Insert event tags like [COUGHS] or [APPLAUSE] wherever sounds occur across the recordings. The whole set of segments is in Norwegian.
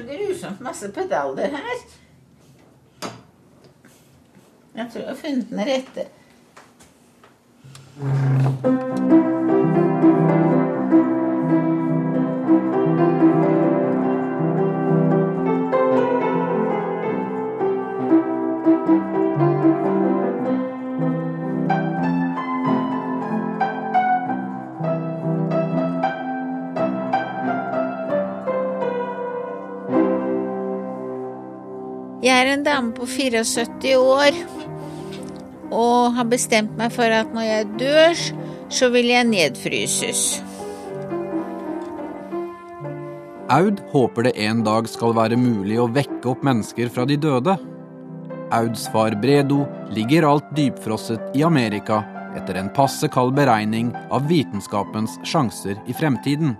så grusomt masse pedaler her. Jeg tror jeg har funnet den rette. 74 år og har bestemt meg for at når jeg dør, så vil jeg nedfryses. Aud håper det en dag skal være mulig å vekke opp mennesker fra de døde. Auds far Bredo ligger alt dypfrosset i Amerika etter en passe kald beregning av vitenskapens sjanser i fremtiden.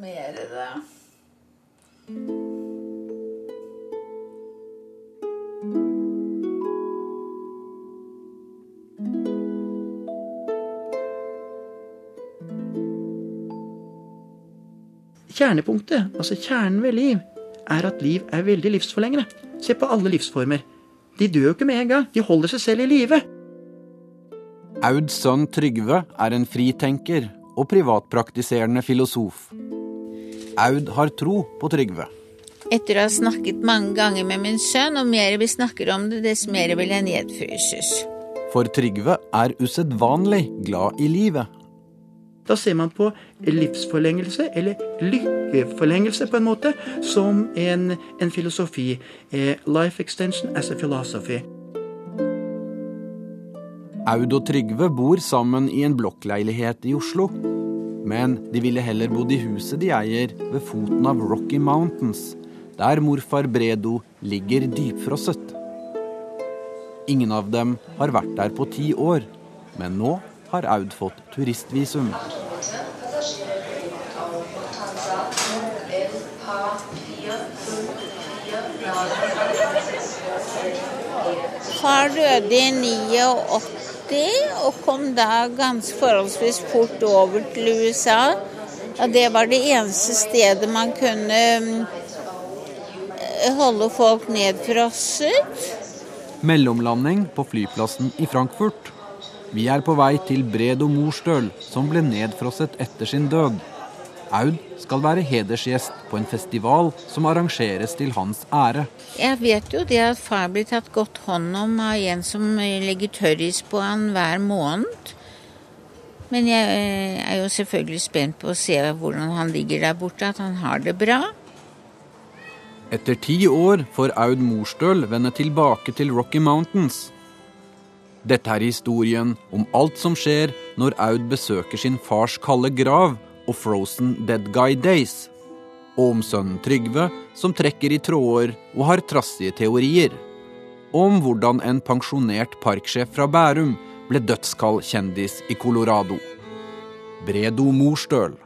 Mer, da? Kjernepunktet, altså kjernen ved liv, er at liv er veldig livsforlengende. Se på alle livsformer. De dør jo ikke med en gang. De holder seg selv i live. Auds sønn Trygve er en fritenker og privatpraktiserende filosof. Aud har tro på Trygve. Etter å ha snakket mange ganger med min sønn, og mer vi snakker om det, dess mer vil jeg nedfryses. For Trygve er usedvanlig glad i livet. Da ser man på livsforlengelse, eller lykkeforlengelse på en måte, som en, en filosofi. Eh, life extension as a philosophy. Aud og Trygve bor sammen i en blokkleilighet i Oslo. Men de ville heller bodd i huset de eier ved foten av Rocky Mountains, der morfar Bredo ligger dypfrosset. Ingen av dem har vært der på ti år, men nå har Aud fått turistvisum. Far døde i 89 og kom da ganske forholdsvis fort over til USA. Og det var det eneste stedet man kunne mm, holde folk nedfrosset. Mellomlanding på flyplassen i Frankfurt. Vi er på vei til Bredo Morstøl, som ble nedfrosset etter sin død. Aud skal være hedersgjest på en festival som arrangeres til hans ære. Jeg vet jo det at far blir tatt godt hånd om av en som legger tørris på han hver måned. Men jeg eh, er jo selvfølgelig spent på å se hvordan han ligger der borte, at han har det bra. Etter ti år får Aud Morstøl vende tilbake til Rocky Mountains. Dette er historien om alt som skjer når Aud besøker sin fars kalde grav og Frozen Dead Guy Days. Og om sønnen Trygve, som trekker i tråder og har trassige teorier. Og om hvordan en pensjonert parksjef fra Bærum ble dødskald kjendis i Colorado. Bredo Morstøl.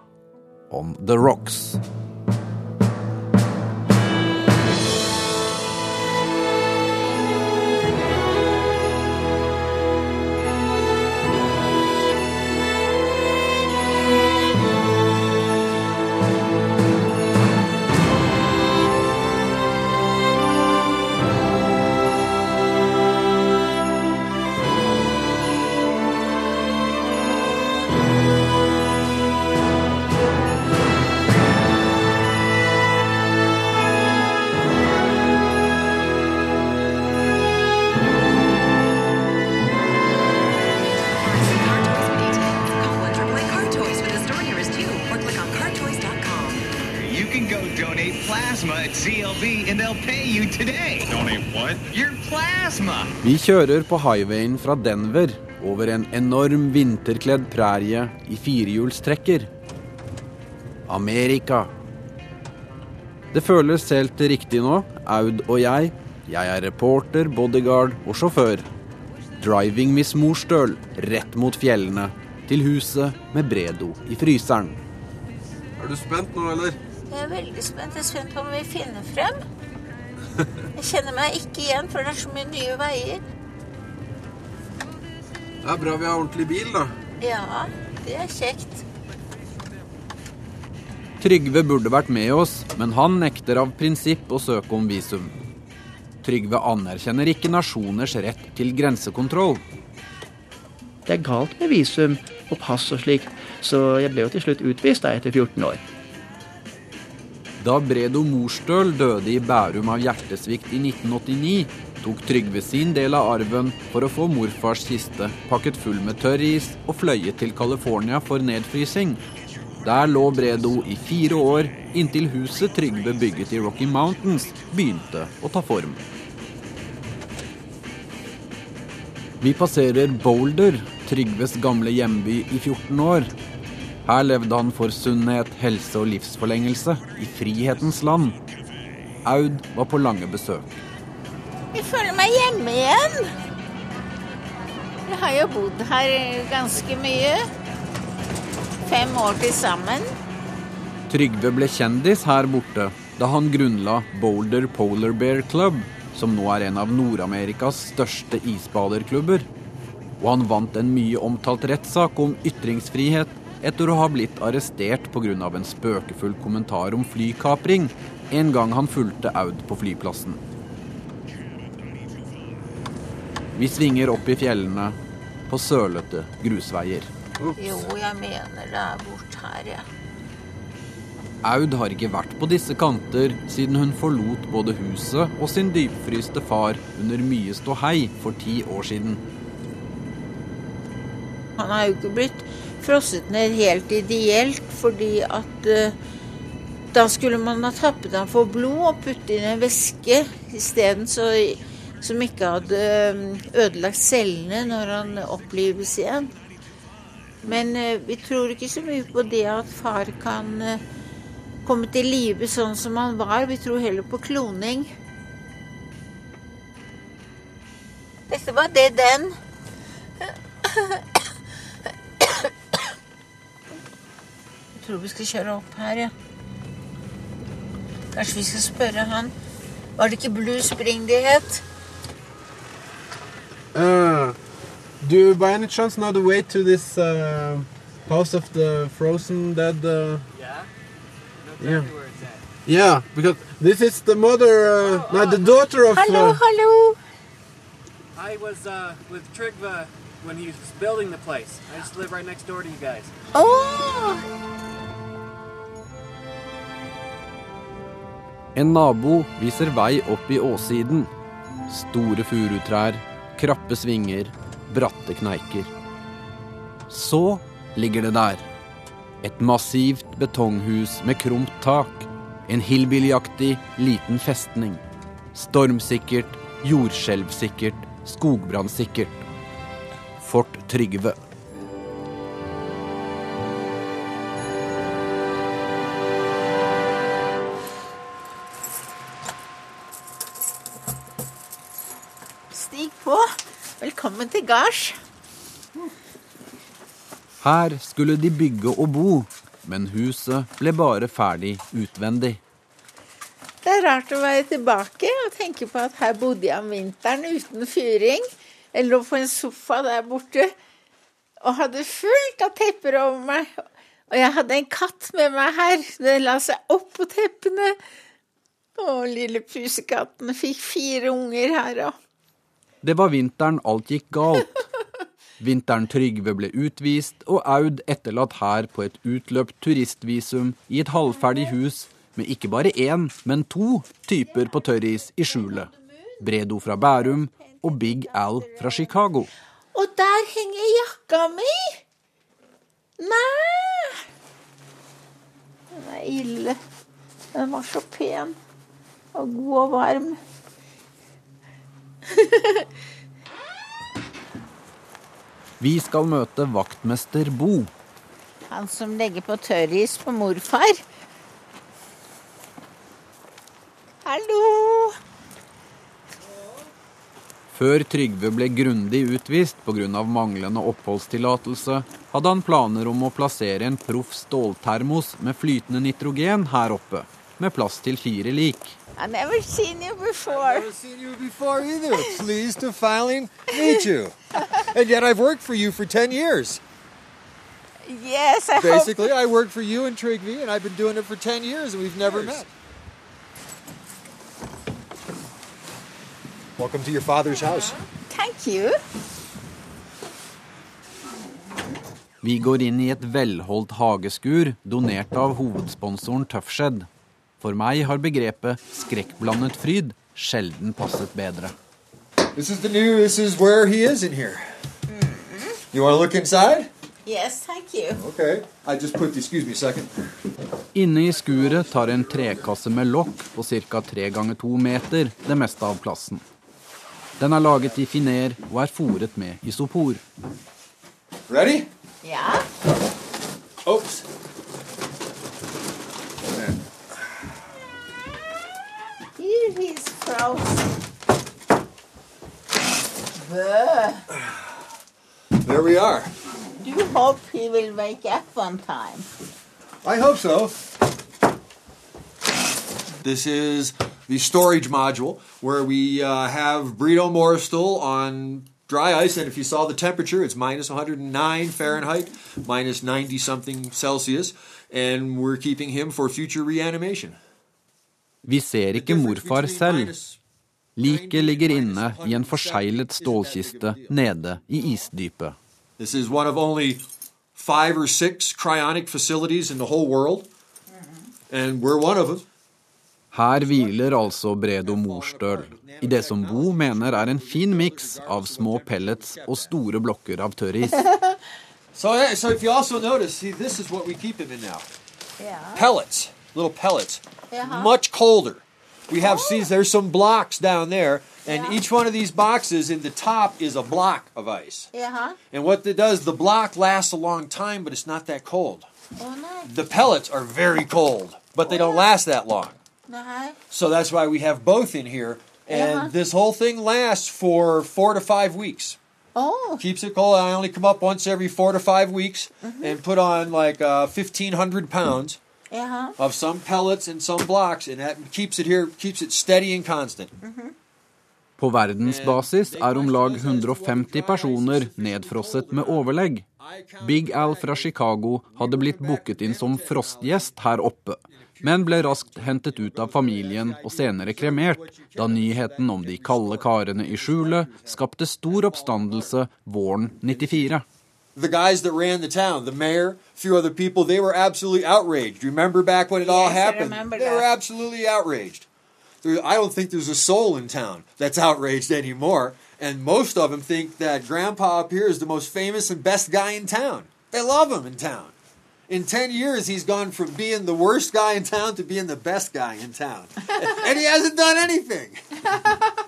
On the rocks. Vi kjører på highwayen fra Denver over en enorm vinterkledd prærie i firehjulstrekker. Amerika. Det føles helt riktig nå, Aud og jeg. Jeg er reporter, bodyguard og sjåfør. Driving Miss Morstøl rett mot fjellene, til huset med Bredo i fryseren. Er du spent nå, eller? Jeg er veldig spent. Jeg er spent på om vi finner frem. Jeg kjenner meg ikke igjen, for det er så mye nye veier. Det er bra vi har ordentlig bil, da. Ja, det er kjekt. Trygve burde vært med oss, men han nekter av prinsipp å søke om visum. Trygve anerkjenner ikke nasjoners rett til grensekontroll. Det er galt med visum og pass og slikt, så jeg ble jo til slutt utvist da etter 14 år. Da Bredo Morstøl døde i Bærum av hjertesvikt i 1989, tok Trygve sin del av arven for å få morfars kiste pakket full med tørris og fløyet til California for nedfrysing. Der lå Bredo i fire år, inntil huset Trygve bygget i Rocky Mountains begynte å ta form. Vi passerer Boulder, Trygves gamle hjemby i 14 år. Her levde han for sunnhet, helse og livsforlengelse, i frihetens land. Aud var på lange besøk. Jeg føler meg hjemme igjen. Jeg har jo bodd her ganske mye. Fem år til sammen. Trygve ble kjendis her borte da han grunnla Boulder Polar Bear Club, som nå er en av Nord-Amerikas største isbaderklubber. Og han vant en mye omtalt rettssak om ytringsfrihet etter å ha blitt arrestert pga. en spøkefull kommentar om flykapring en gang han fulgte Aud på flyplassen. Vi svinger opp i fjellene på sølete grusveier. Jo, jeg mener det er bort her, ja. Aud har ikke vært på disse kanter siden hun forlot både huset og sin dypfryste far under mye ståhei for ti år siden. Han har jo ikke blitt frosset ned helt ideelt, fordi at eh, da skulle man ha tappet den for blod og puttet inn en væske isteden, som ikke hadde eh, ødelagt cellene når han opplives igjen. Men eh, vi tror ikke så mye på det at far kan eh, komme til live sånn som han var. Vi tror heller på kloning. Dette var det den. Tror vi skal kjøre opp her, ja. Kanskje vi skal spørre han. Var det ikke Blue Spring det het? Uh, do you by any chance know the way to this uh, house of the frozen dead? Uh... Yeah? Yeah. Yeah, because this is the mother, uh, no, the daughter of. Hallo, Uh, hallo! I was uh, with Trigva when he was building the place. I just live right next door to you guys. Åh! En nabo viser vei opp i åssiden. Store furutrær, krappe svinger, bratte kneiker. Så ligger det der. Et massivt betonghus med krumt tak. En hillbillyaktig liten festning. Stormsikkert, jordskjelvsikkert, skogbrannsikkert. Fort Trygve. Gards. Her skulle de bygge og bo, men huset ble bare ferdig utvendig. Det er rart å være tilbake og tenke på at her bodde jeg om vinteren uten fyring. Jeg lå på en sofa der borte og hadde fullt av tepper over meg. Og jeg hadde en katt med meg her. Den la seg opp på teppene. Og lille pusekatten fikk fire unger her òg. Det var vinteren alt gikk galt. [LAUGHS] Vinteren Trygve ble utvist, og Aud etterlatt her på et utløpt turistvisum i et halvferdig hus med ikke bare én, men to typer på tørris i skjulet. Bredo fra Bærum og Big Al fra Chicago. Og der henger jakka mi! Nei! Den er ille. Den var så pen og god og varm. [LAUGHS] Vi skal møte vaktmester Bo. Han som legger på tørris på morfar. Hallo! Før Trygve ble grundig utvist pga. manglende oppholdstillatelse, hadde han planer om å plassere en proff ståltermos med flytende nitrogen her oppe, med plass til fire lik. I've never seen you before. Never seen you before either. Pleased to finally meet you. And yet I've worked for you for 10 years. Yes, I hope. I worked for you and Trigvi, and I've been doing it for 10 years, and we've never met. Welcome to your father's house. Thank you. Vi går inn i et velholdt hageskur donert av hovedsponsoren Tøffskjedd. For meg har begrepet skrekkblandet fryd sjelden passet bedre. This is the new, this is where he is in here. You want to look inside? Yes, thank you. Okay. I just put excuse me a second. Inne i skuret tar en trekasse med lokk på ca. 3 ganger 2 meter det meste av plassen. Den er laget i finer og er fòret med isopor. Ready? Yeah. Oops. Here he's frozen. There we are. Do you hope he will wake up one time. I hope so. This is the storage module where we uh, have Brito Moristal on dry ice, and if you saw the temperature, it's minus 109 Fahrenheit, minus 90 something Celsius, and we're keeping him for future reanimation. Vi ser ikke morfar selv. Liket ligger inne i en forseglet stålkiste nede i isdypet. This is one of only five or six cryonic facilities in the whole world, and we're one of them. Her hviler altså Bredo Morstøl, i det som Bo mener er en fin miks av små pellets og store blokker av tørris. [LAUGHS] So, yeah, so if you also notice, see, this is what we keep him in now. Yeah. Pellets, little pellets, Uh-huh. much colder. We have, see, there's some blocks down there, and each one of these boxes in the top is a block of ice. Yeah. And what it does, the block lasts a long time, but it's not that cold. Oh, nice. The pellets are very cold, but they don't last that long. Nice. So that's why we have both in here. And Uh-huh. this whole thing lasts for four to five weeks. Oh, Keeps it cold. I only come up once every four to five weeks and put on like uh, 1,500 pounds yeah. of some pellets and some blocks, and that keeps it here, keeps it steady and constant. På verdensbasis er om lag 150 personer nedfrosset med overlegg. Big Al fra Chicago hadde blitt booket inn som frostgjest her oppe, men ble raskt hentet ut av familien og senere kremert, da nyheten om de kalde karene i skjulet skapte stor oppstandelse våren 94. The guys that ran the town, the mayor, a few other people, they were absolutely outraged. Remember back when it all Yes, I happened? they that. were absolutely outraged. There, I don't think there's a soul in town that's [LAUGHS] outraged anymore. And most of them think that Grandpa up here is the most famous and best guy in town. They love him in town. In 10 years, he's gone from being the worst guy in town to being the best guy in town. [LAUGHS] and he hasn't done anything. [LAUGHS]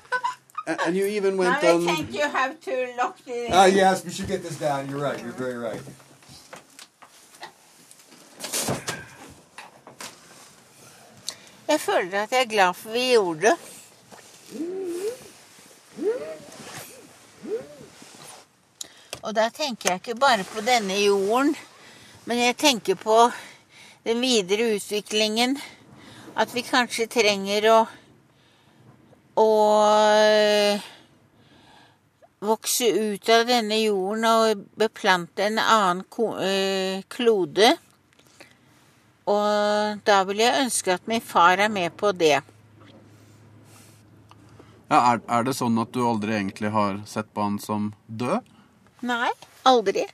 And you even Now went I think you have to lock the. Ah, yes, we should get this down. You're right. You're very right. Jeg føler at jeg er glad for vi gjorde det. Og da tenker jeg ikke bare på denne jorden, men jeg tenker på den videre utviklingen. At vi kanskje trenger å å øh, vokse ut av denne jorden og beplante en annen øh, klode. Og da vil jeg ønske at min far er med på det. Ja, er, er det sånn at du aldri egentlig har sett på han som død? Nei, aldri.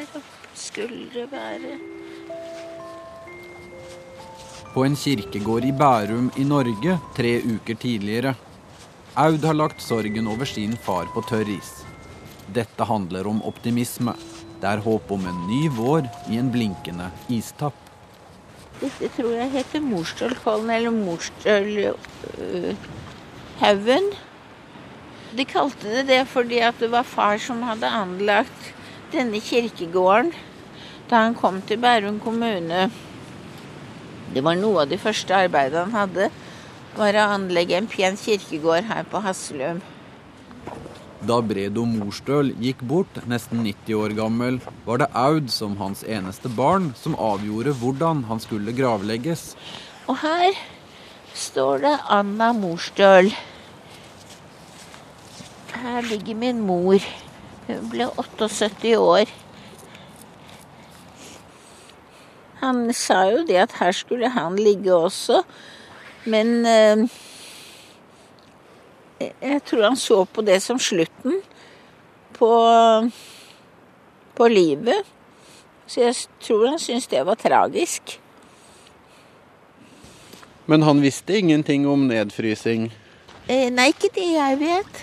Der oppe skulle det være På en kirkegård i Bærum i Norge tre uker tidligere. Aud har lagt sorgen over sin far på tørr is. Dette handler om optimisme. Det er håp om en ny vår i en blinkende istapp. Dette tror jeg heter Morstølkollen eller Morstølhaugen. De kalte det det fordi at det var far som hadde anlagt denne kirkegården da han kom til Bærum kommune. Det var noe av de første arbeidene han hadde, var å anlegge en pen kirkegård her på Haslum. Da Bredo Morstøl gikk bort, nesten 90 år gammel, var det Aud som hans eneste barn som avgjorde hvordan han skulle gravlegges. Og her står det Anna Morstøl. Her ligger min mor. Hun ble 78 år. Han sa jo det at her skulle han ligge også, men eh, jeg tror han så på det som slutten på, på livet. Så jeg tror han syntes det var tragisk. Men han visste ingenting om nedfrysing. Eh, nei, ikke det jeg vet.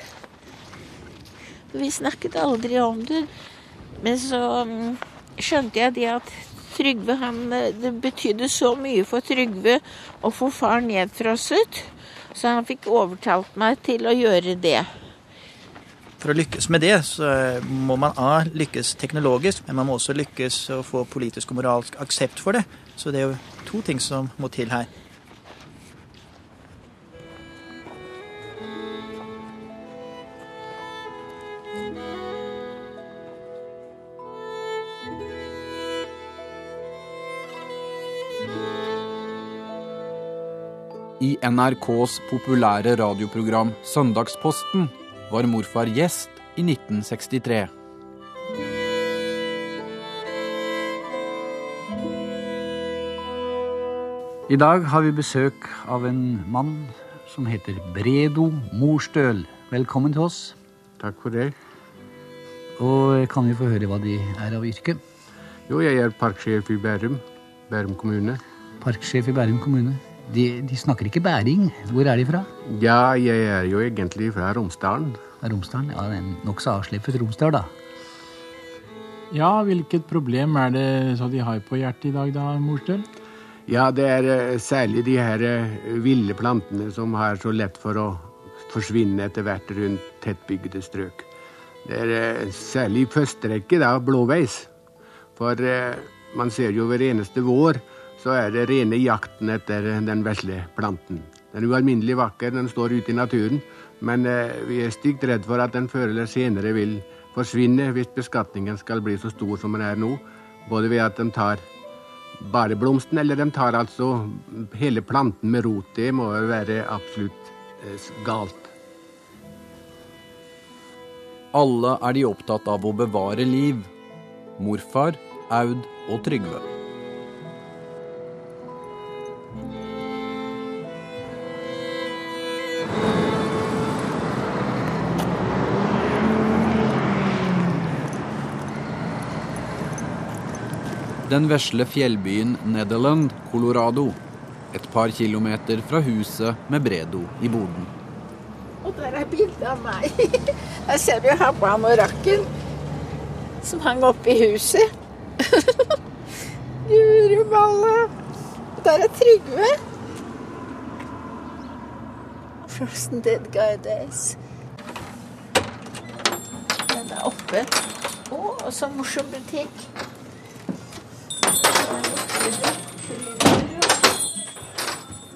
Vi snakket aldri om det. Men så mm, skjønte jeg det at Trygve han, eh, Det betydde så mye for Trygve å få far nedfrosset. Så han fikk overtalt meg til å gjøre det. For å lykkes med det, så må man A lykkes teknologisk, men man må også lykkes å få politisk og moralsk aksept for det. Så det er jo to ting som må til her. I NRKs populære radioprogram Søndagsposten var morfar gjest i 1963. I dag har vi besøk av en mann som heter Bredo Morstøl. Velkommen til oss. Takk for det. Og kan vi få høre hva de er av yrke? Jo, jeg er parksjef i Bærum. Bærum kommune. Parksjef i Bærum kommune. De, de snakker ikke bæring. Hvor er de fra? Ja, jeg er jo egentlig fra Romsdalen. Romsdalen? Ja, en nokså avslippet Romsdal, da. Ja, hvilket problem er det så de har på hjertet i dag, da, Morstøl? Ja, det er eh, særlig de her eh, ville plantene som har så lett for å forsvinne etter hvert rundt tettbygde strøk. Det er eh, særlig i første rekke da blåveis. For man ser jo hver eneste vår så er det rene jakten etter den vesle planten. Den er ualminnelig vakker, den står ute i naturen, men vi er stygt redd for at den før eller senere vil forsvinne hvis beskatningen skal bli så stor som den er nå, både ved at de tar bare blomsten, eller de tar altså hele planten med rot. Det må være absolutt eh, galt. Alle er de opptatt av å bevare liv. Morfar, Aud og Trygve. Den vesle fjellbyen Nederland, Colorado. Et par kilometer fra huset med Bredo i boden. Og der er bildet av meg. [LAUGHS] Her ser du Habban og Rakken som hang oppe i huset. [LAUGHS] Juruballe. Der er Trygve. Frozen Dead Guy Days. Den er oppe. Å, og så morsom butikk.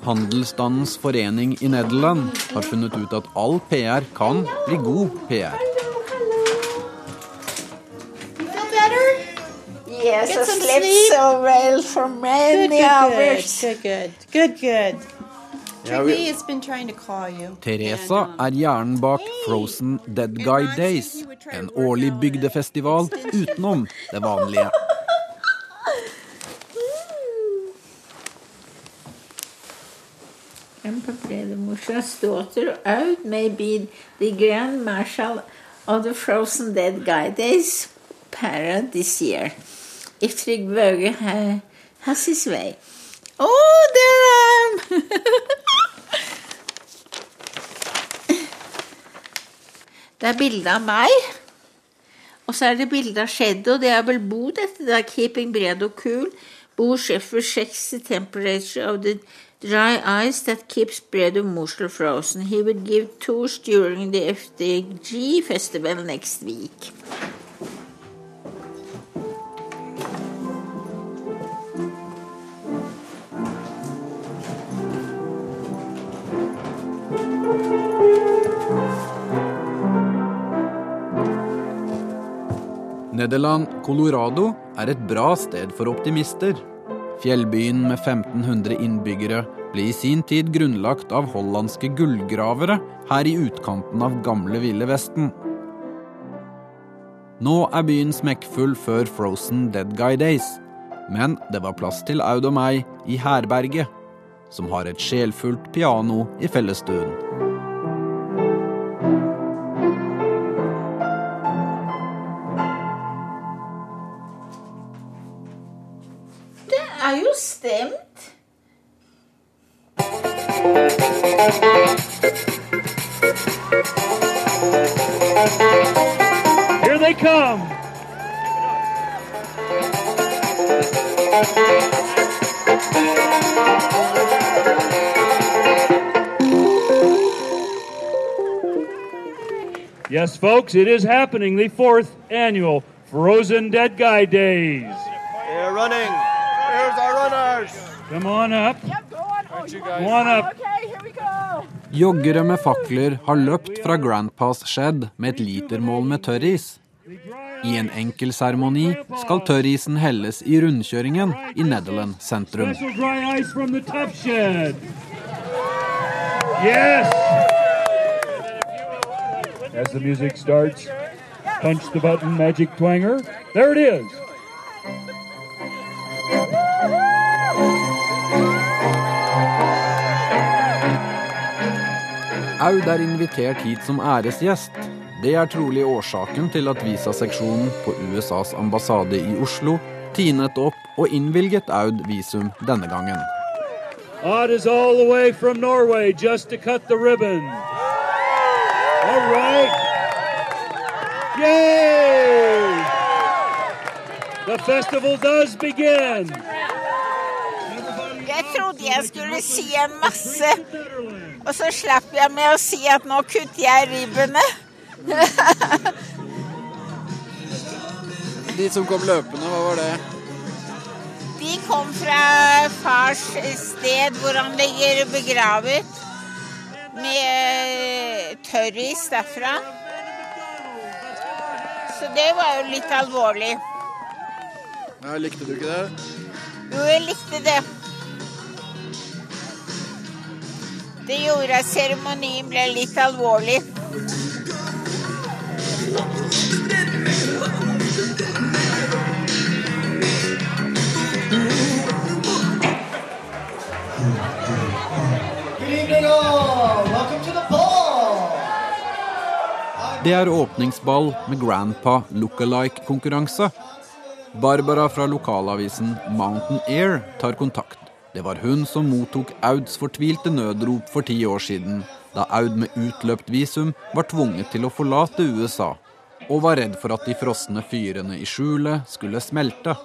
Handelsstandens forening i Nederland har funnet ut at all PR kan bli god PR. Yes, Get some sleep. so well for many Good, good, hours. good, good, good, good. Ja, vi- Trigby has been trying to call you. Teresa er hjernen bak Frozen Dead Guy Days, en årlig bygdefestival utenom det vanlige. [LAUGHS] Moshe's daughter, out may be the Grand Marshal of the Frozen Dead Guy Days parade this year. If Trygve ha, has his way. Oh, there I am! [LAUGHS] det er bilde av meg. Og så er det bilde av Shadow. Det er vel Bo, dette er Keeping Bredo Cool. Bo Sheffer checks the temperature of the dry ice that keeps bread of mussel frozen. He will give tours during the FDG festival next week. Nederland, Colorado er et bra sted for optimister. Fjellbyen med 1500 innbyggere ble i sin tid grunnlagt av hollandske gullgravere her i utkanten av gamle Ville Vesten. Nå er byen smekkfull før Frozen Dead Guy Days, men det var plass til Aud og meg i herberget, som har et sjelfullt piano i fellesstuen. Folks, it is happening. The fourth annual Frozen Dead Guy Days. They're running. There's our runners. Come on up. Come on up. Joggere med fakler har løpt fra Grandpas shed med et litermål med tørris. I en enkel seremoni skal tørrisen helles i rundkjøringen i Nederland sentrum. Special dry ice from the Tough Yes. As the music starts, punch the button, magic twanger. There it is. Aud er invitert hit som æresgjest. Det er trolig årsaken til at visaseksjonen på USAs ambassade i Oslo tinet opp og innvilget Aud visum denne gangen. Odd is all the way from Norway just to cut the ribbon. All right. Yay! The festival does begin. Jeg trodde jeg skulle si en masse, og så slapp jeg med å si at nå kutter jeg ribbene. De som kom løpende, hva var det? De kom fra fars sted hvor han ligger begravet, med tørris derfra. Så det var jo litt alvorlig. Ja, likte du ikke det? Jo, jeg likte det. Det gjorde at seremonien ble litt alvorlig. Det er åpningsball med Grandpa Lookalike-konkurranse. Barbara fra lokalavisen Mountain Air tar kontakt. Det var hun som mottok Auds fortvilte nødrop for ti år siden, da Aud med utløpt visum var tvunget til å forlate USA, og var redd for at de frosne fyrene i skjulet skulle smelte.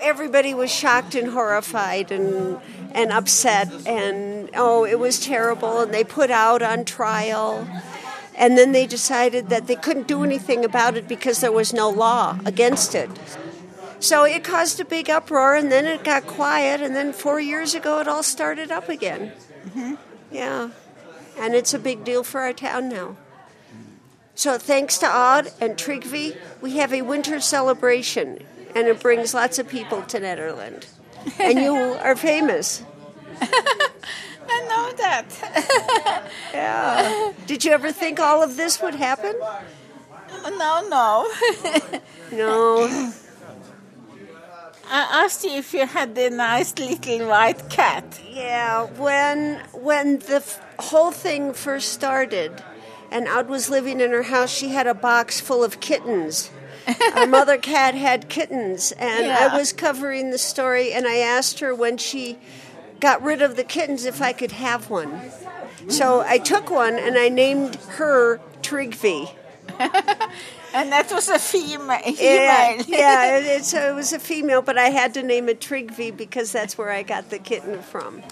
everybody was shocked and horrified and and upset and oh it was terrible and they put out on trial and then they decided that they couldn't do anything about it because there was no law against it. So it caused a big uproar and then it got quiet and then 4 years ago it all started up again. Mm-hmm. Yeah. And it's a big deal for our town now. So thanks to Odd and Trigvi, we have a winter celebration, and it brings lots of people to Netherland. And you [LAUGHS] are famous. [LAUGHS] I that. [LAUGHS] Yeah. Did you ever think all of this would happen? No, no. [LAUGHS] No. [COUGHS] I asked you if you had a nice little white cat. Yeah, when when the f- whole thing first started, and Aud was living in her house, she had a box full of kittens. Our [LAUGHS] mother cat had kittens, and Yeah. I was covering the story, and I asked her when she got rid of the kittens if I could have one. So I took one, and I named her Trigvi. [LAUGHS] And that was a female. Yeah, [LAUGHS] female. yeah it, [LAUGHS] it's, it was a female, but I had to name it Trigvi because that's where I got the kitten from.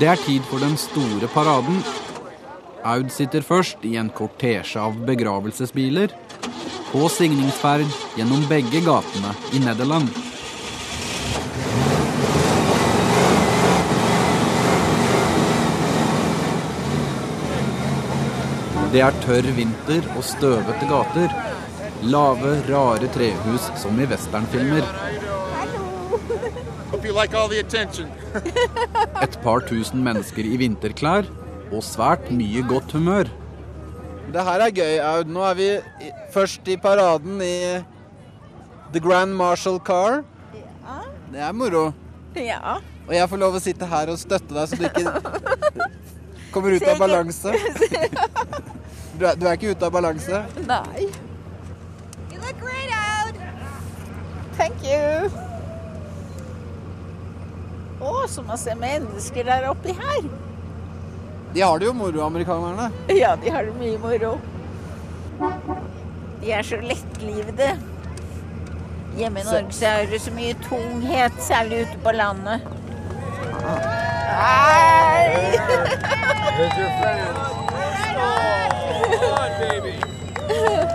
Det er tid for den store paraden. Aud sitter først i en kortesje av begravelsesbiler. På signingsferd gjennom begge gatene i Nederland. Det er tørr vinter og støvete gater. Lave, rare trehus som i westernfilmer. Et par tusen mennesker i vinterklær og svært mye godt humør. Det her er gøy, Aud. Nå er vi først i paraden i The Grand Marshal Car. Ja. Det er moro. Ja. Og jeg får lov å sitte her og støtte deg, så du ikke [LAUGHS] kommer ut av balanse. [LAUGHS] Du er, du er ikke ute av balanse? Nei. You look great Aud. Thank you. Å, så masse mennesker der oppi her. De har det jo moro, amerikanerne. [LAUGHS] Ja, de har det mye moro. De er så lettlivede. Hjemme i Norge så er det så mye tunghet, særlig ute på landet. Hei!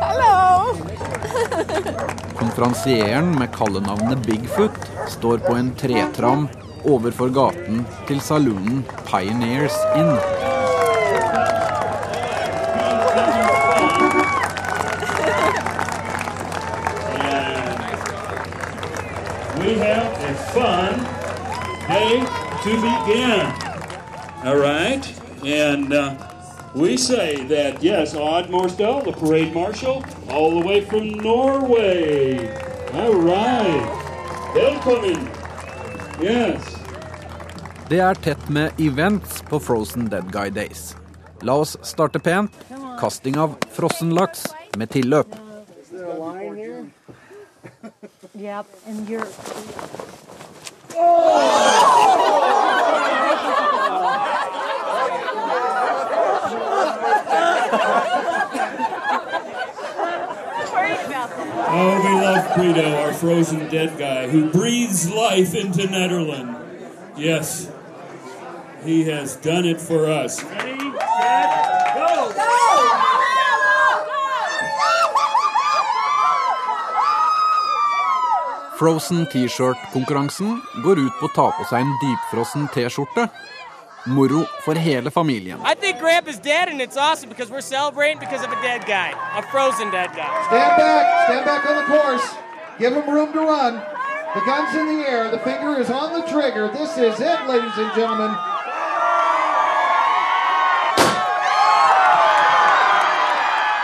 Hallo! [LAUGHS] Konferansieren med kallenavnet Bigfoot står på en tretram overfor gaten til saloonen Pioneers Inn. We have a fun day to begin. All right? And uh, we say that, yes, Odd Morsdal, the parade marshal, all the way from Norway. All right. Velkommen. Yes. Det er tett med events på Frozen Dead Guy Days. La oss starte pent. Kasting av frossenlaks med tilløp. Is there a line here? Yep, and you're. Oh, we love Guido, our frozen dead guy, who breathes life into Netherland. Yes, he has done it for us. Ready, Frozen T-shirt-konkurransen går ut på å ta på seg en dypfrossen T-skjorte. Moro for hele familien. I think Grandpa's dead, and it's awesome because we're celebrating because of a dead guy, a frozen dead guy. Stand back. Stand back on the course. Give them room to run. The gun's in the air. The finger is on the trigger. This is it, ladies and gentlemen.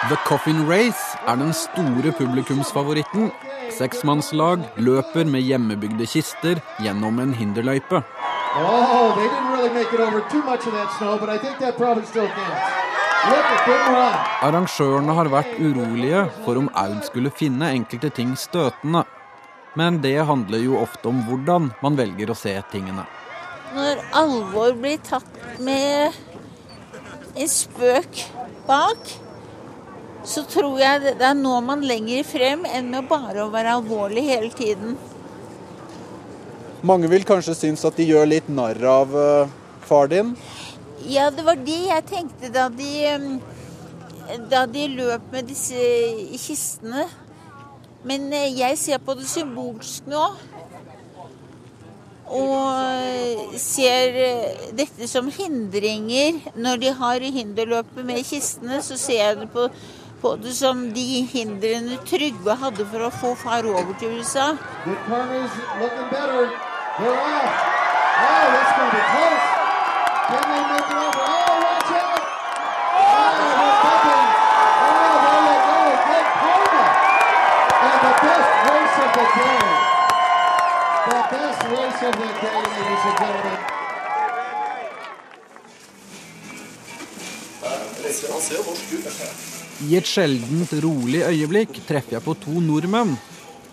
The Coffin Race er den store publikumsfavoritten. Seksmannslag løper med hjemmebygde kister gjennom en hinderløype. Oh, really make it over too much of that snow, but I think that probably still counts. Look at good run. Arrangørene har vært urolige for om Aud skulle finne enkelte ting støtende. Men det handler jo ofte om hvordan man velger å se tingene. Når alvor blir tatt med en spøk bak, så tror jeg da når man lenger frem enn med bare å være alvorlig hele tiden. Mange vil kanskje synes at de gjør litt narr av eh, far din. Ja, det var det jeg tenkte da de, em, da de løp med disse kistene. Men eh, jeg ser på det symbolsk nå. Og ser eh, dette som hindringer. Når de har hinderløpet med kistene, så ser jeg det på, på det som de hindrene Trygve hadde for å få far over til USA. The corner's looking better. They're off. Oh, that's going to be close. Can they make it over? Oh, watch out. Oh, they're bumping. Oh, there you go. Good karma. And the best race of the day. The best race of the day, ladies and gentlemen. Han ser jo norsk ut. I et sjeldent rolig øyeblikk treffer jeg på to nordmenn.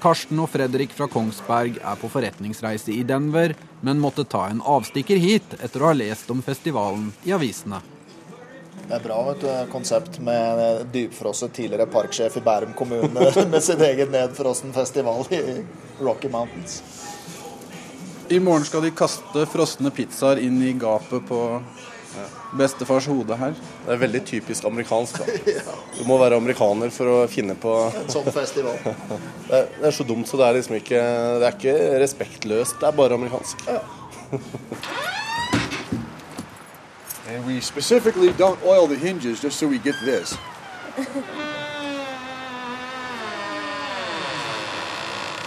Karsten og Fredrik fra Kongsberg er på forretningsreise i Denver, men måtte ta en avstikker hit etter å ha lest om festivalen i avisene. Det er bra vet du, konsept med dypfrosset tidligere parksjef i Bærum kommune [LAUGHS] med sin egen nedfrossen festival i Rocky Mountains. I morgen skal de kaste frosne pizzaer inn i gapet på bestefars hode her. Det er veldig typisk amerikansk. da. Du må være amerikaner for å finne på En sånn festival. Det er, det er så dumt, så det er liksom ikke Det er ikke respektløst, det er bare amerikansk. And we specifically don't oil the hinges just so we get this.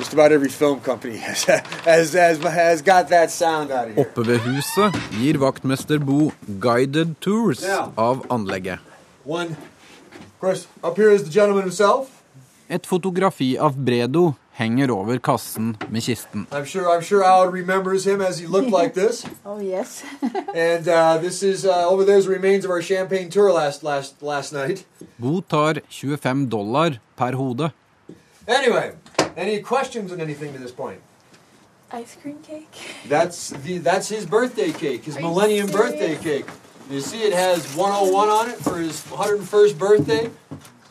Just about every film company [LAUGHS] has, has, has, has got that sound out of here. Oppe ved huset gir vaktmester Bo guided tours av anlegget. One, of course, up here is the gentleman himself. Et fotografi av Bredo henger over kassen med kisten. I'm sure I'm sure Al remembers him as he looked [LAUGHS] like this. Oh, yes. [LAUGHS] And uh, this is uh, over there's remains of our champagne tour last last last night. Bo tar 25 dollar per hode. Anyway, any questions on anything to this point? Ice cream cake. That's the that's his birthday cake, his Are millennium birthday cake. You see, it has 101 on it for his 101st birthday.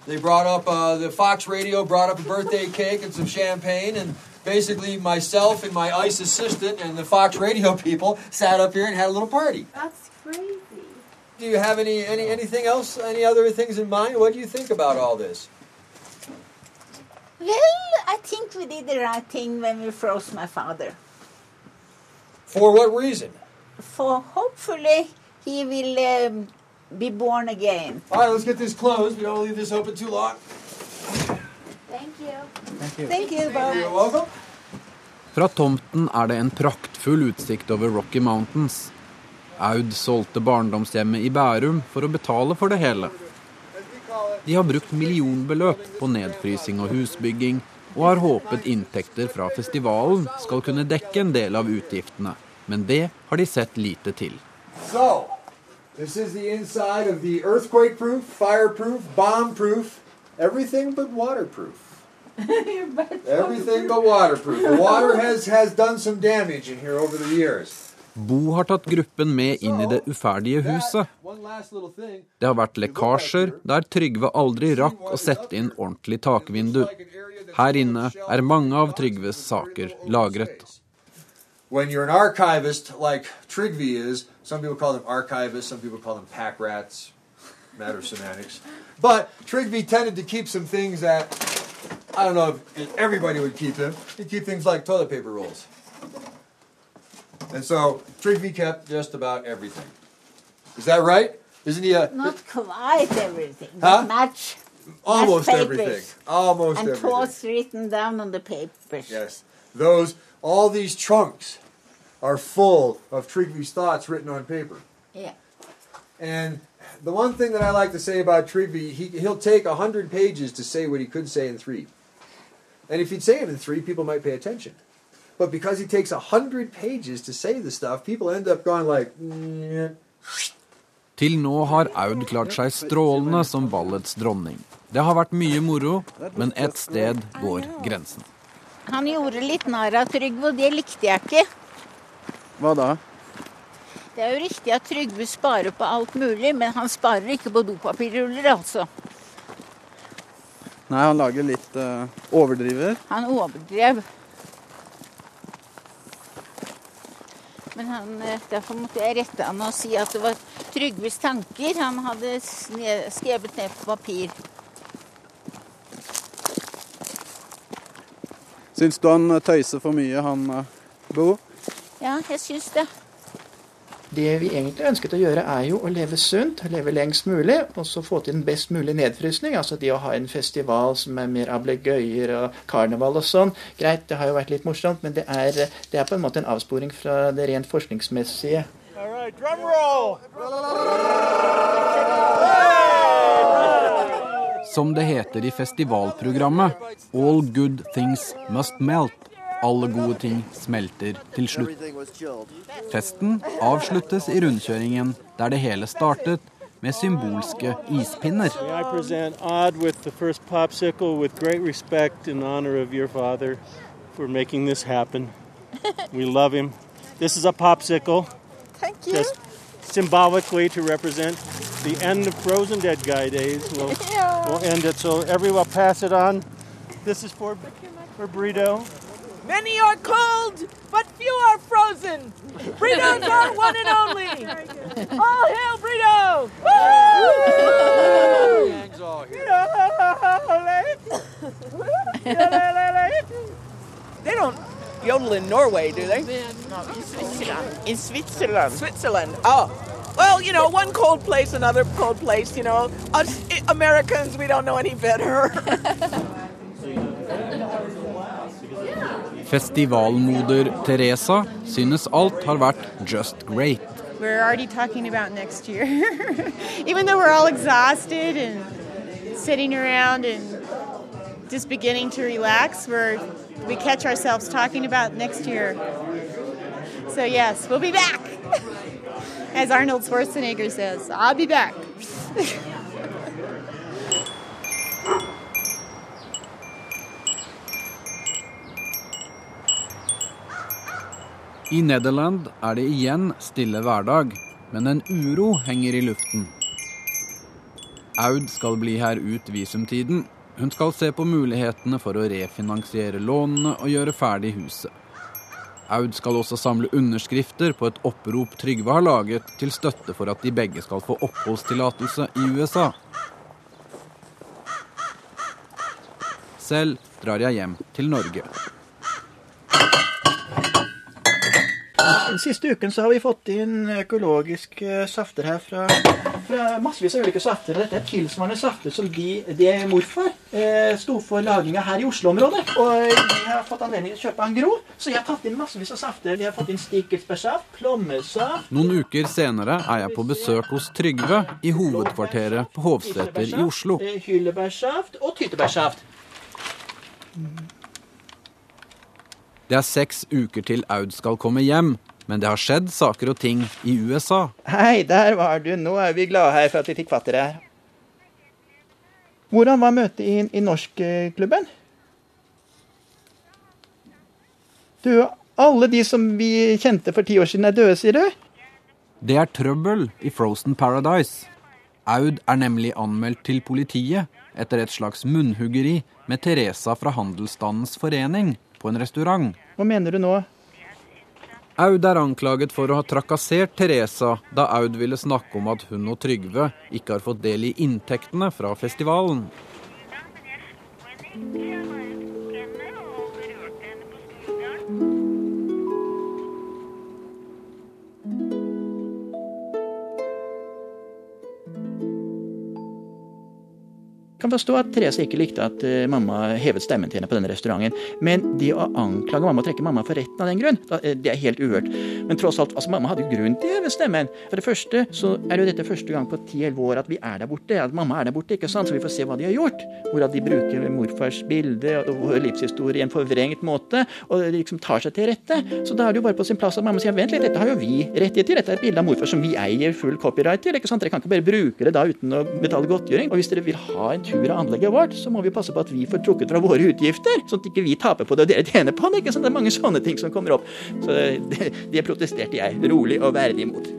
They brought up uh, the Fox Radio brought up a birthday cake and some champagne, and basically myself and my ICE assistant and the Fox Radio [LAUGHS] people sat up here and had a little party. That's crazy. Do you have any any anything else? Any other things in mind? What do you think about all this? Well, I think we did the right thing when we froze my father. For what reason? For hopefully he will um, be born again. All right, let's get this closed. We don't leave this open too long. Thank you. Thank you. Thank you, Bob. You're welcome. Fra tomten er det en praktfull utsikt over Rocky Mountains. Aud solgte barndomshjemmet i Bærum for å betale for det hele. De har brukt millionbeløp på nedfrysing og husbygging, og har håpet inntekter fra festivalen skal kunne dekke en del av utgiftene. Men det har de sett lite til. So, this is the inside of the earthquake proof, fireproof, bomb proof, everything but waterproof. [LAUGHS] Everything but waterproof. The water has, has done some damage in here over the years. Bo har tatt gruppen med inn i det uferdige huset. Det har vært lekkasjer der Trygve aldri rakk å sette inn ordentlig takvindu. Her inne er mange av Trygves saker lagret. When you're an archivist like Trigby is, some people call them archivists, some people call them pack rats. Matter of semantics. But Trigby tended to keep some things that I don't know if everybody would keep them. He'd keep things like toilet paper rolls. And so Trigby kept just about everything. Is that right? Isn't he a Not quite everything, Huh? much. almost much everything? Almost and everything. thoughts written down on the papers. Yes. Those all these trunks are full of Trigby's thoughts written on paper. Yeah. And the one thing that I like to say about Trigby, he, he'll take a hundred pages to say what he could say in three. And if he'd say it in three, people might pay attention. But because he takes a hundred pages to say the stuff, people end up going like, "Mm." Til nå har Aud klart seg strålende som ballets dronning. Det har vært mye moro, men ett sted går grensen. Han gjorde litt narr av Trygve, og det likte jeg ikke. Hva da? Det er jo riktig at Trygve sparer på alt mulig, men han sparer ikke på dopapirruller, altså. Nei, han lager litt uh, overdriver. Han overdrev. Men han, eh, derfor måtte jeg rette han og si at det var Trygves tanker han hadde skrevet ned på papir. Syns du han tøyser for mye, han eh, Bo? Ja, jeg syns det. Det vi egentlig ønsket å gjøre, er jo å leve sunt, leve lengst mulig, og så få til en best mulig nedfrysning. Altså det å ha en festival som er mer ablegøyer og karneval og sånn. Greit, det har jo vært litt morsomt, men det er, det er på en måte en avsporing fra det rent forskningsmessige. All right, drum roll. Som det heter i festivalprogrammet, All good things must melt. Alle gode ting smelter til slutt. Festen avsluttes i rundkjøringen der det hele startet, med symbolske ispinner. For making this happen. We love him. This is a popsicle. Thank you. Just symbolically to represent the end of Frozen Dead Guy days. We'll, [LAUGHS] Yeah. we'll end it. So everyone pass it on. This is for, for Burrito. Many are cold, but few are frozen. Burritos are one and only. [LAUGHS] All hail Burrito! They don't yodel in Norway, do they? No, in Switzerland. In Switzerland. Switzerland. Oh. Well, you know, one cold place, another cold place, you know. Us Americans, we don't know any better. [LAUGHS] Festivalmoder Teresa synes alt har vært just great. We're already talking about next year. [LAUGHS] Even though we're all exhausted and sitting around and just beginning to relax, we're, we catch ourselves talking about next year. So, yes, we'll be back. [LAUGHS] As Arnold Schwarzenegger says, I'll be back. [LAUGHS] I Nederland er det igjen stille hverdag, men en uro henger i luften. Aud skal bli her ut visumtiden. Hun skal se på mulighetene for å refinansiere lånene og gjøre ferdig huset. Aud skal også samle underskrifter på et opprop Trygve har laget til støtte for at de begge skal få oppholdstillatelse i USA. Selv drar jeg hjem til Norge. Den siste uken så har vi fått inn økologiske safter her fra, fra massevis av ulike safter. Dette er tilsvarende safter som de, de morfar eh, sto for laginga her i Oslo-området. Og vi har fått anledning til å kjøpe en gro, så jeg har tatt inn massevis av safter. Vi har fått inn stikkelsbærsaft, plommesaft Noen uker senere er jeg på besøk hos Trygve i hovedkvarteret på Hovseter i Oslo. eh, hyllebærsaft og tyttebærsaft. Det er seks uker til Aud skal komme hjem, men det har skjedd saker og ting i USA. Hei, der var du. Nå er vi glade her for at vi fikk fatt i deg. Hvordan var møtet i, i norskklubben? Du, alle de som vi kjente for ti år siden er døde, sier du? Det er trøbbel i Frozen Paradise. Aud er nemlig anmeldt til politiet etter et slags munnhuggeri med Teresa fra Handelsstandens forening på en restaurant. Hva mener du nå? Aud er anklaget for å ha trakassert Teresa da Aud ville snakke om at hun og Trygve ikke har fått del i inntektene fra festivalen. Kan forstå at Therese ikke likte at eh, mamma hevet stemmen til henne på denne restauranten, men det å anklage mamma og trekke mamma for retten av den grunn, eh, det er helt uhørt. Men tross alt, altså mamma hadde jo grunn til å heve stemmen. For det første så er jo dette første gang på 10-11 år at vi er der borte, at mamma er der borte, ikke sant? så vi får se hva de har gjort. Hvordan de bruker morfars bilde og livshistorie i en forvrengt måte, og liksom tar seg til rette. Så da er det jo bare på sin plass at mamma sier vent litt, dette har jo vi rettighet til, dette er et bilde av morfar som vi eier full copyright til, ikke sant? Dere kan ikke bare bruke det da uten å betale godtgjøring. Og hvis dere vil ha en tur av anlegget vårt, så må vi passe på at vi får trukket fra våre utgifter, sånn at ikke vi taper på det og dere tjener på det. ikke sant? Det er mange sånne ting som kommer opp. Så det, det protesterte jeg rolig og verdig imot.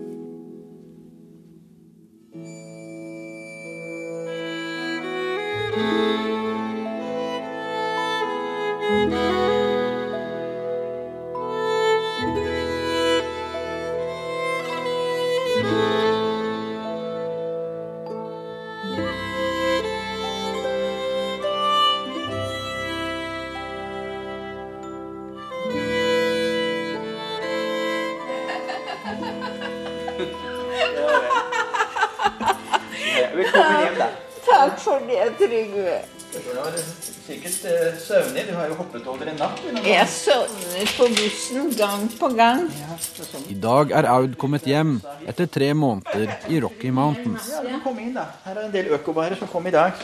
Velkommen For Trygve. Du var sikkert eh, søvnig. Du har jo hoppet over en natt. Jeg sovner på bussen gang på gang. I dag er Aud kommet hjem etter tre måneder i Rocky Mountains. Ja, du kom inn, da. Her er en del økovarer som kom i dag.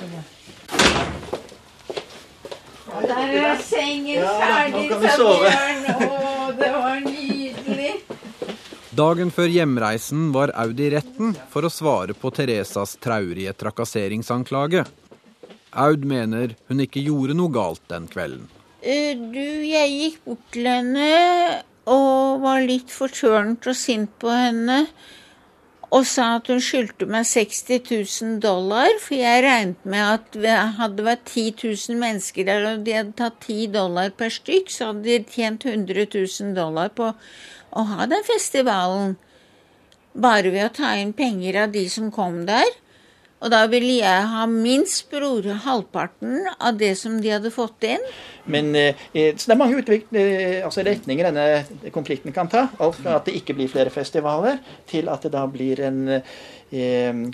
Der er sengen ferdig, vi sa. Bjørn. Å, det var nydelig. Dagen før hjemreisen var Aud i retten for å svare på Teresas traurige trakasseringsanklage. Aud mener hun ikke gjorde noe galt den kvelden. Eh, Du, jeg gikk bort til henne og var litt fortørnet og sint på henne. Og sa at hun skyldte meg 60 000 dollar, for jeg regnet med at det hadde vært 10 000 mennesker der, og de hadde tatt 10 dollar per stykk, så hadde de tjent 100 000 dollar på å ha den festivalen. Bare ved å ta inn penger av de som kom der. Og da ville jeg ha minst bror halvparten av det som de hadde fått inn. Men, eh, så det er mange utvik, eh, altså retninger denne konflikten kan ta. Alt fra at det ikke blir flere festivaler, til at det da blir en eh,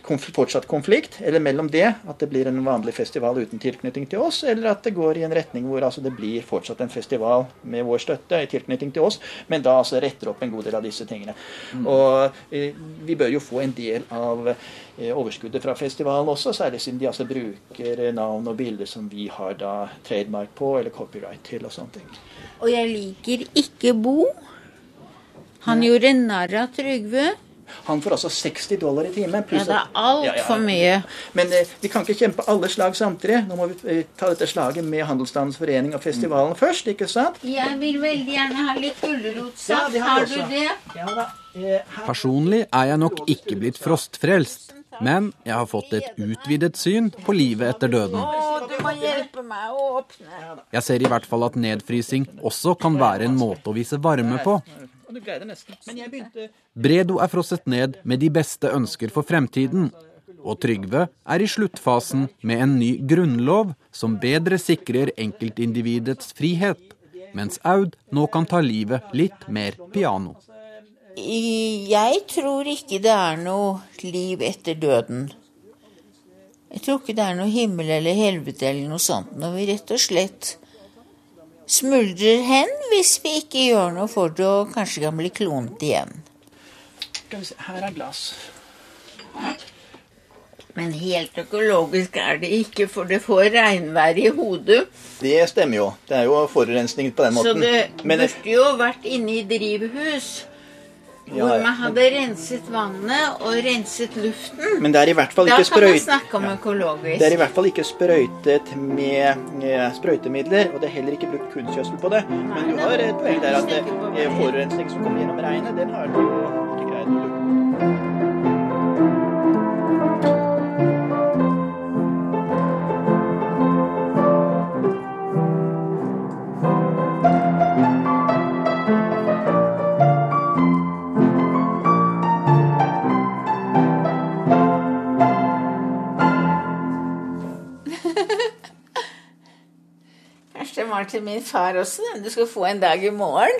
konf fortsatt konflikt. Eller mellom det, at det blir en vanlig festival uten tilknytning til oss, eller at det går i en retning hvor altså, det blir fortsatt en festival med vår støtte i tilknytning til oss, men da altså retter opp en god del av disse tingene. Og eh, vi bør jo få en del av eh, overskuddet fra festivalen også, særlig siden de altså bruker eh, navn og bilder som vi har da trademark på, eller copyright til og sånne ting. Og jeg liker ikke Bo. Han gjorde narr av Trygve. Han får altså 60 dollar i timen. Ja, det er altfor mye. Men eh, vi kan ikke kjempe alle slag samtidig. Nå må vi eh, ta dette slaget med Handelsstandens forening og festivalen først, ikke sant? Jeg vil veldig gjerne ha litt gulrotsaft. Ja, har har du det? Ja da. Eh, Personlig er jeg nok ikke blitt frostfrelst, men jeg har fått et utvidet syn på livet etter døden. Jeg ser i hvert fall at nedfrysing også kan være en måte å vise varme på. Og du greide nesten. Men jeg begynte Bredo er frosset ned med de beste ønsker for fremtiden. Og Trygve er i sluttfasen med en ny grunnlov som bedre sikrer enkeltindividets frihet, mens Aud nå kan ta livet litt mer piano. Jeg tror ikke det er noe liv etter døden. Jeg tror ikke det er noe himmel eller helvete eller noe sånt når vi rett og slett smuldrer hen hvis vi ikke gjør noe for det og kanskje kan bli klonet igjen. Skal vi se, her er glass. Men helt økologisk er det ikke, for det får regnvær i hodet. Det stemmer jo. Det er jo forurensning på den måten. Så det, burde jo vært inne i drivhus. Hvor man hadde renset vannet og renset luften. men det er i hvert fall ikke sprøyt... snakke om økologisk. Det er i hvert fall ikke sprøytet med eh, sprøytemidler, og det er heller ikke brukt kunstgjødsel på det. Men du har et poeng der at eh, forurensning som kommer gjennom regnet, den har du var til min far også, du skal få en dag i morgen.